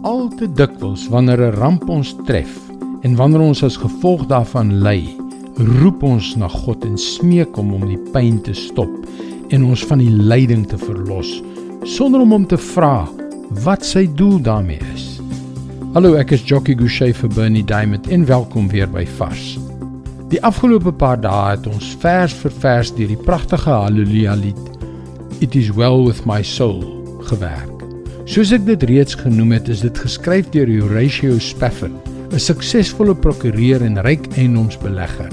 Al te dikwels wanneer 'n ramp ons tref en wanneer ons as gevolg daarvan ly, roep ons na God en smeek hom om die pyn te stop en ons van die lyding te verlos sonder om hom te vra wat sy doel daarmee is. Hallo, ek is Jockey Gouchee vir Bernie Diamond en welkom weer by Vars. Die afgelope paar dae het ons vers vir vers deur die pragtige Halleluja lied It is well with my soul gewerk. Soos ek dit reeds genoem het, is dit geskryf deur Horatio Spafford, 'n suksesvolle prokureur en ryk eiendomsbelegger.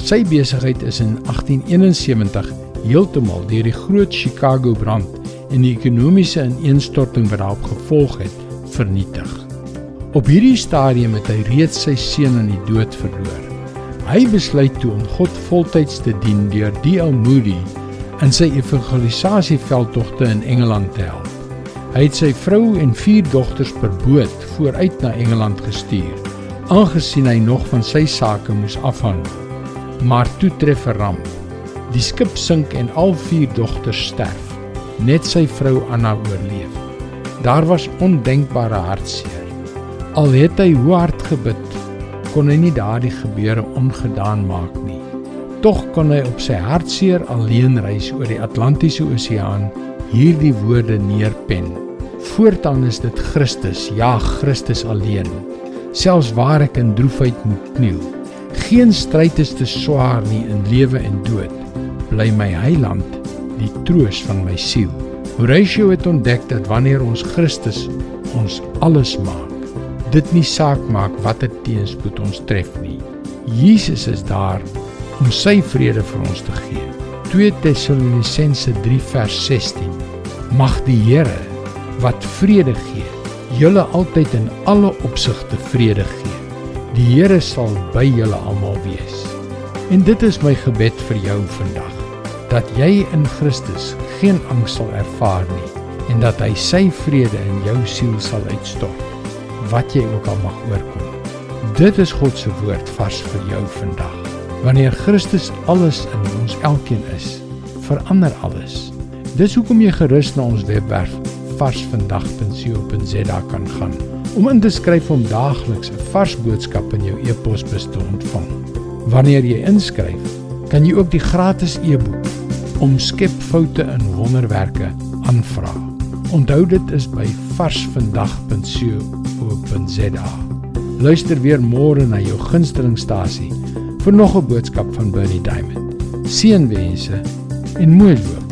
Sy besigheid is in 1871 heeltemal deur die groot Chicago brand en die ekonomiese ineenstorting wat daarop gevolg het, vernietig. Op hierdie stadium het hy reeds sy seun aan die dood verloor. Hy besluit toe om God voltyds te dien deur D.L. Moody in sy evangelisasieveldtogte in Engeland te help. Hy het sy vrou en vier dogters per boot vooruit na Engeland gestuur, aangesien hy nog van sy sake moes afhandel. Maar toe tref 'n ramp. Die skip sink en al vier dogters sterf. Net sy vrou Anna oorleef. Daar was ondenkbare hartseer. Al het hy hoe hard gebid, kon hy nie daardie gebeure ongedaan maak nie. Tog kon hy op sy hartseer alleen reis oor die Atlantiese Oseaan hierdie woorde neerpen. Voortaan is dit Christus, ja Christus alleen. Selfs waar ek in droefheid moet kniel, geen stryd is te swaar nie in lewe en dood. Bly my heiland, die troos van my siel. Horatio het ontdek dat wanneer ons Christus ons alles maak, dit nie saak maak watter teenspoed ons tref nie. Jesus is daar om sy vrede vir ons te gee. 2 Tessalonisense 3 vers 16. Mag die Here wat vrede gee, julle altyd in alle opsigte vrede gee. Die Here sal by julle almal wees. En dit is my gebed vir jou vandag, dat jy in Christus geen angs sal ervaar nie en dat hy sy vrede in jou siel sal uitstort wat jy ook al mag oorkom. Dit is God se woord vars vir jou vandag. Wanneer Christus alles in ons elkeen is, verander alles. Dis hoekom jy gerus na ons webwerf varsvandag.co.za kan gaan om in te skryf om daagliks 'n vars boodskap in jou e-posbus te ontvang. Wanneer jy inskryf, kan jy ook die gratis e-boek Omskep foute in wonderwerke aanvra. Onthou dit is by varsvandag.co.za. Luister weer môre na jou gunstelingstasie vir nog 'n boodskap van Bernie Diamond. Seënwense en mooi loop.